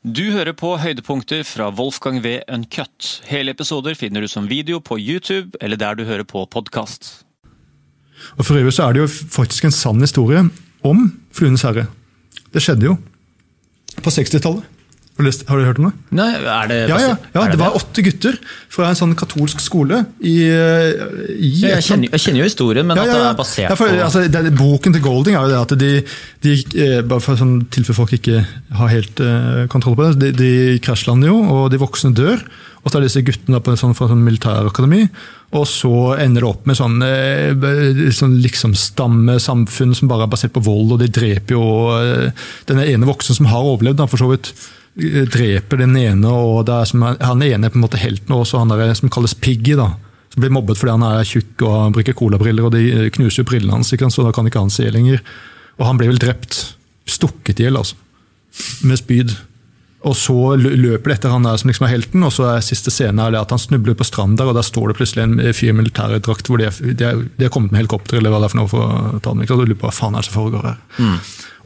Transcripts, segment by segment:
Du hører på høydepunkter fra Wolfgang V. Uncut. Hele episoder finner du som video på YouTube eller der du hører på podkast. For øvrig så er det jo faktisk en sann historie om Fluenes herre. Det skjedde jo på 60-tallet. Har, du lest- har du hørt om det? Nei, er det Ja, ja, ja, Det var åtte gutter fra en sånn katolsk skole i, eh, i Ja, jeg, kjenner, jeg kjenner jo historien, men Ja, at det er basert for, på altså, det, Boken til Golding er jo det at de, de eh, bare for sånn tilfelle folk ikke har helt uh, kontroll på det, de, de krasjlander jo, og de voksne dør. Og så er disse guttene på en sånn, fra sånn militærakademi. Og så ender det opp med sånn, sånn liksom stammesamfunn som bare er basert på vold, og de dreper jo eh, den ene voksne som har overlevd, da, for så vidt. Dreper den ene, og det er som, han ene er på en måte helten, og også han der som kalles Piggy. da, som blir mobbet fordi han er tjukk og han bruker colabriller, og de eh, knuser jo brillene hans, så da kan ikke han se lenger. Og han blir vel drept. Stukket i hjel, altså. Med spyd. Og så løper det etter han der som liksom er helten, og så er siste scene er at han snubler på stranden der, og der står det plutselig en fyr i militærdrakt hvor de er, de, er, de er kommet med helikopter, eller hva det er for noe for å ta dem. ikke og du lurer på hva faen er det som foregår her.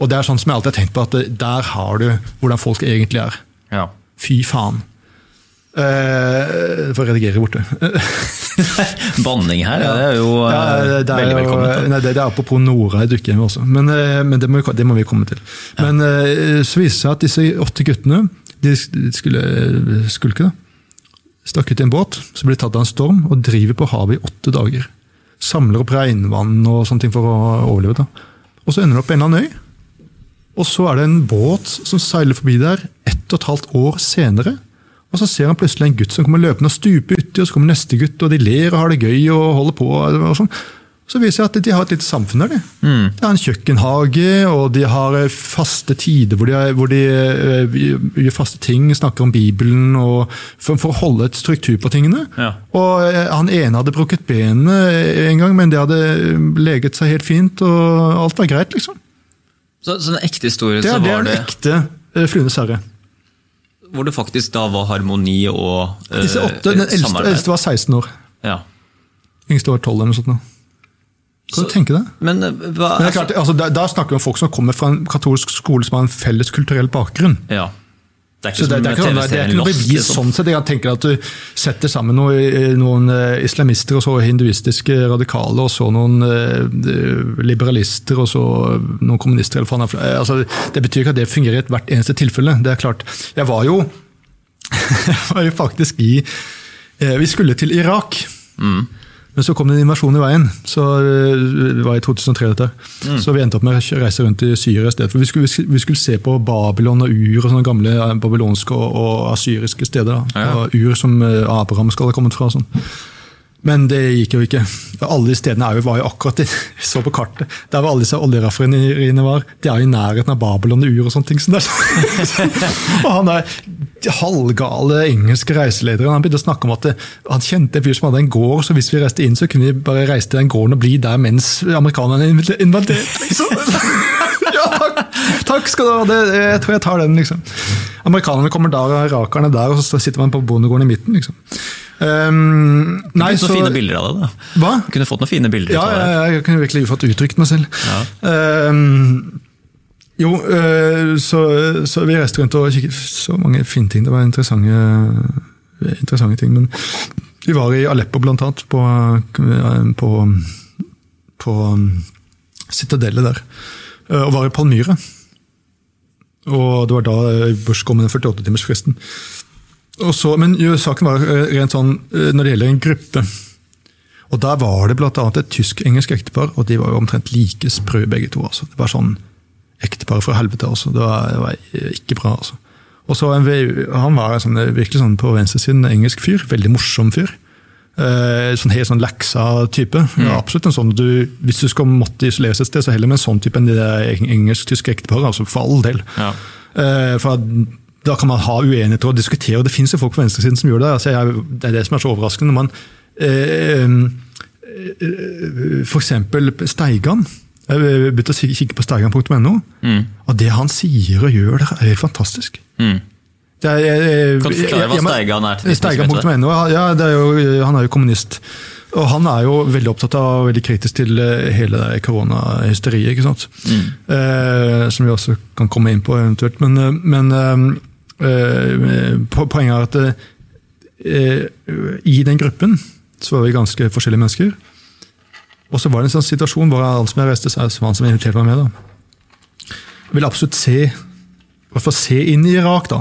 Og det er sånn som jeg alltid har tenkt på, at der har du hvordan folk egentlig er. ja. Fy faen. Eh, å redigere borte. Banning her, ja, det er jo Ja, eh, det er veldig velkomment. Nei, det, det er apropos Nora i Dukkehjem også, men, uh, men det, må vi, det må vi komme til. Men eh, så viste det seg at disse åtte guttene de skulle skulke. da. Stakk ut i en båt, så ble de tatt av en storm og driver på havet i åtte dager. Samler opp regnvann og sånne ting for å overleve. da. Og så ender de opp på en eller annen øy. Og så er det en båt som seiler forbi der ett og et halvt år senere. Og så ser han plutselig en gutt som kommer løpende og stuper uti, og så kommer neste gutt, og de ler og har det gøy og holder på. og sånn. Så viser det at de har et lite samfunn der. De. de har en kjøkkenhage, og de har eh, faste tider hvor de, er- hvor de eh, gjør faste ting, snakker om Bibelen, og for, for å holde et struktur på tingene. Ja. Og eh, Han ene hadde brukket benet en gang, men det hadde leget seg helt fint, og alt var greit. liksom. Så, så en ekte historie, Det så var det er var en ekte Fluenes herre. Hvor det faktisk da var harmoni og uh, Disse åtte, Den eldste, eldste var 16 år. Ja. Yngste var 12 eller noe sånt. nå. Kan du tenke deg? Men eh, hva Men det klart, altså, da, da snakker vi om folk som kommer fra en katolsk skole som har en felles kulturell bakgrunn. Ja. Det er ikke det, det, er ikke, noe- det er ikke noe bevis sånn sett. Jeg tenker at du setter sammen noen, noen eh, islamister, og så hinduistiske radikale, og så noen eh, liberalister, og så noen kommunister. Altså, det betyr ikke at det fungerer i hvert eneste tilfelle. Det er klart. Jeg var jo, jeg var jo faktisk i eh, Vi skulle til Irak. Men så kom det en invasjon i veien. så eh, Det var i 2003. dette. Så vi endte opp med å reise rundt i Syria i stedet. for Vi skulle, vi skulle se på Babylon og Ur og sånne gamle eh, babylonske og, og asyriske steder. da. Ja. Og Ur som eh, Abraham skal ha kommet fra. og sånn. Men det gikk jo ikke. Alle de stedene jo, var jo akkurat det. Så på kartet. Der hvor alle disse oljeraffineriene var. De er jo i nærheten av Babylon og Ur og sånne ting. Så sånn. og han der halvgale engelske reiselederen han begynte å snakke om at han kjente en fyr som hadde en gård, så hvis vi reiste inn, så kunne vi bare reise til den gården og bli der mens amerikanerne invaderte. Liksom. ja, takk, takk skal du ha. Det, jeg tror jeg tar den, liksom. Amerikanerne kommer der, og irakerne der, og så sitter man på bondegården i midten. liksom. Um, nei, fått så noen fine bilder av det. da. Hva? Du Kunne fått noen fine bilder Ja, det. ja, jeg kunne virkelig fått uttrykt meg selv. Ja. Um, jo, øh, så, så vi reiste rundt og kikket så mange fine ting. Det var interessante, interessante ting. Men vi var i Aleppo blant annet, på, øh, på, på um, Citadellet der. øh, Og var i Palmyra. Og det var da Bush kom med den 48-timersfristen. Og så- Men jo, saken var øh, rent sånn øh, når det gjelder en gruppe. Og der var det annet et tysk-engelsk ektepar, og de var jo omtrent like sprø begge to. altså. Det var sånn ektepar fra helvete, altså. Det var, det var ikke bra, altså. Og så en, Han var en sånn, virkelig sånn på venstresiden engelsk fyr. Veldig morsom fyr. Eh, sånn Helt sånn leksa type. Ja, absolutt en sånn du, Hvis du skal måtte isoleres et sted, så heller med en sånn type enn det engelsk-tyske ekteparet. Altså for all del. Ja. Eh, for da kan man ha uenigheter og diskutere, og det finnes jo folk på venstresiden som gjør det. Altså, jeg, det er det som er så overraskende. når man eh, F.eks. For eksempel Steigan. Jeg begynte å kikke på steigan.no. Og det han sier og gjør, det er helt fantastisk. Mm. Er, jeg, Kan du forklare hva Steigan er? Steigan.no, ja, er jo, han er jo kommunist. Og han er jo veldig opptatt av og veldig kritisk til eh, hele koronahysteriet. ikke sant? Mm. Eh, som vi også kan komme inn på eventuelt. Men, eh, men eh, eh, Poenget er at eh, i den gruppen så var vi ganske forskjellige mennesker. Og så var det en sånn situasjon hvor alle som jeg reiste, så var han som inviterte meg med. da. Jeg ville absolutt se, i hvert fall se inn i Irak. da.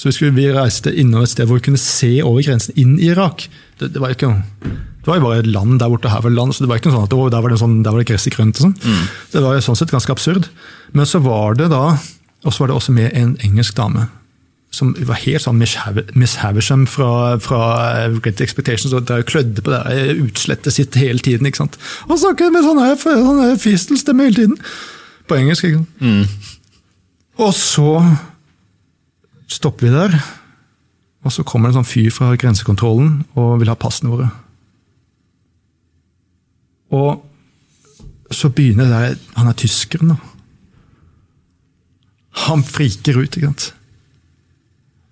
Så vi, skulle, vi reiste innover et sted hvor vi kunne se over grensen inn i Irak. Det, det var ikke det var jo bare et land der borte, her var land, så det var ikke sånn at å, der var det, sånn, der var det gresset grønt. og sånn. Det var jo sånn sett ganske absurd. Men så var det da, og så var det også med en engelsk dame. Som var helt sånn Miss Havisham fra, fra eh, Great Expectations. og Der klødde på det der utslettet sitt hele tiden. ikke sant? Og snakket med sånn her, fistelstemme hele tiden. På engelsk. ikke sant? Og så stopper vi der, og så kommer det en sånn fyr fra grensekontrollen og vil ha passene våre. Og så begynner det der Han er tyskeren, da. Han friker ut, ikke sant.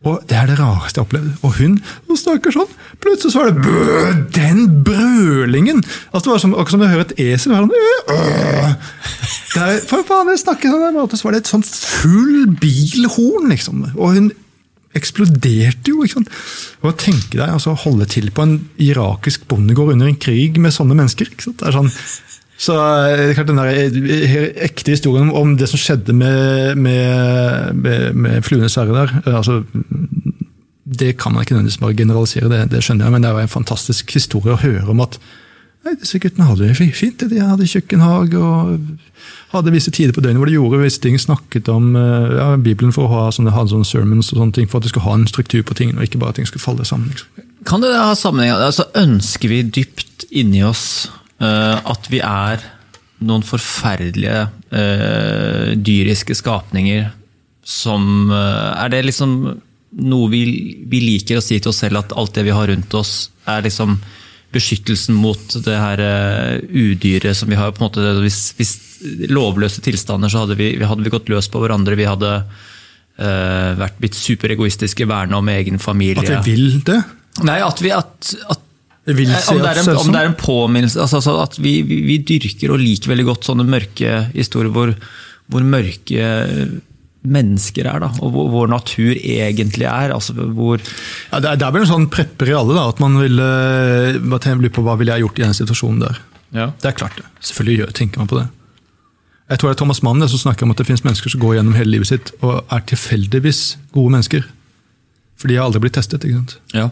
Og det er det rareste jeg har opplevd. Og hun hun snakker sånn. Plutselig så var det bø, den brølingen! Altså det var som, Akkurat som du hører et esel. Sånn, øh, øh. For faen, jeg snakker sånn måte, så var det et sånn full bilhorn, liksom. Og hun eksploderte jo. ikke sant? Og tenke deg altså, holde til på en irakisk bondegård under en krig med sånne mennesker. ikke sant? Det er sånn, så eh, det er klart den der eh, ekte historien om det som skjedde med, med, med, med Fluenes herre der eh, altså, Det kan man ikke nødvendigvis bare generalisere, det, det skjønner jeg, men det er en fantastisk historie å høre om at nei, disse guttene hadde det fint. De hadde kjøkkenhage og hadde visse tider på døgnet hvor de gjorde visse ting. Snakket om eh, ja, Bibelen for å ha sånne, hadde sånne sermons og sånne ting, for at de skulle ha en struktur på tingene, og ikke bare at ting skulle falle sammen. Liksom. Kan det ha sammenheng altså Ønsker vi dypt inni oss eh, at vi er noen forferdelige uh, dyriske skapninger som uh, Er det liksom noe vi, vi liker å si til oss selv, at alt det vi har rundt oss, er liksom beskyttelsen mot det her uh, udyret som vi har på en måte, Hvis, hvis lovløse tilstander, så hadde vi, hadde vi gått løs på hverandre. Vi hadde eh, vært blitt superegoistiske, verna om egen familie. At vi vil det. Nei, at vi at, at Jeg vil si om, det er en, om det er en påminnelse altså, altså At vi, vi, vi dyrker og liker veldig godt sånne mørke historier hvor, hvor mørke mennesker er, da, og hvor hvor natur egentlig er. altså hvor Ja, det, er, det er vel en sånn prepper i alle, da, at man vil eh, tenke lurer på hva ville jeg gjort i den situasjonen der. Det er klart det. Selvfølgelig gjør, tenker man på det. Jeg tror det er Thomas Mann som snakker om at det finnes mennesker som går gjennom hele livet sitt og er tilfeldigvis gode mennesker. For de har aldri blitt testet. ikke sant? Ja.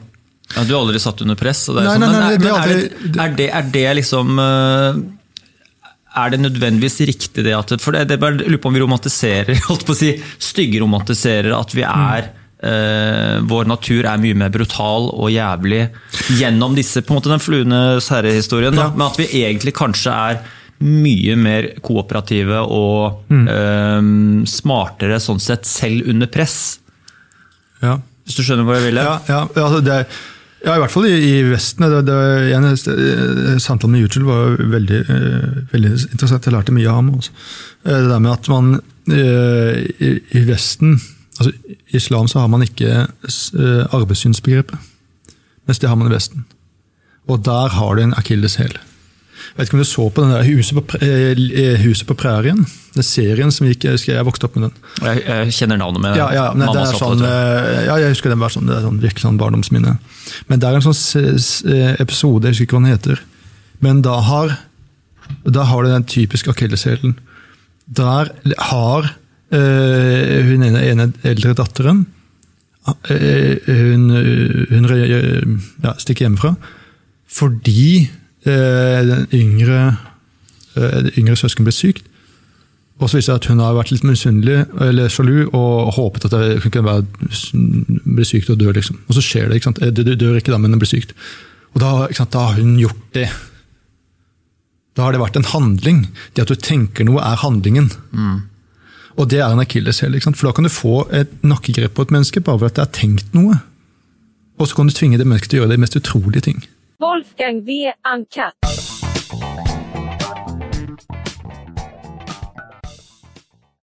Ja, du har aldri satt under press? Er, Nei, sånn, nei, nei, er- det er er, det, er, det, er det liksom eh, Er det nødvendigvis riktig det at For det, det er bare, lurer på om vi romantiserer, holdt på å si, styggeromantiserer at vi er eh, Vår natur er mye mer brutal og jævlig gjennom disse på en måte den fluenes herre-historien. Ja. Men at vi egentlig kanskje er mye mer kooperative og eh, smartere sånn sett, selv under press. Ja. Hvis du skjønner hvor jeg vil? Ja, ja, altså det, ja, i hvert fall i, i Vesten. Det, det, en, eh, samtalen med Yuchel var veldig, eh, veldig interessant. Jeg lærte mye av ham. Også. Eh, Det der med at man i, i Vesten altså I islam så har man ikke arbeidssynsbegrepet, mens det har man i Vesten. Og der har du en akilleshæl. Jeg vet ikke om du så på den der Huset på, eh, huset på prærien? Den serien som gikk, jeg husker jeg vokste opp med den. Jeg, jeg kjenner navnet med Ja, ja, men det mamma er sånn, eh, ja, jeg husker den var sånn, det er sånn virkelig sånn barndomsminne. Men det er en sånn eh, episode, jeg husker ikke hva den heter, men da har, da har du den typiske akilleshælen. Der har øh, hun ene, ene eldre datteren øh, hun, hun ja, stikker hjemmefra fordi eh, den yngre, eh, det yngre søsken ble sykt. Og så viser det at hun har vært litt misunnelig eller sjalu og håpet at hun kunne være, bli sykt og dø. liksom. Og så skjer det. ikke sant? Det det dør ikke da, men du blir sykt. Og da, sant, da har hun gjort det. Da har det vært en handling. Det at du tenker noe, er handlingen. Og det er en akilleshæl. For da kan du få et nakkegrep på et menneske bare for at det er tenkt noe. Og så kan du tvinge det mennesket til å gjøre de mest utrolige ting. Wolfgang V. Ankat.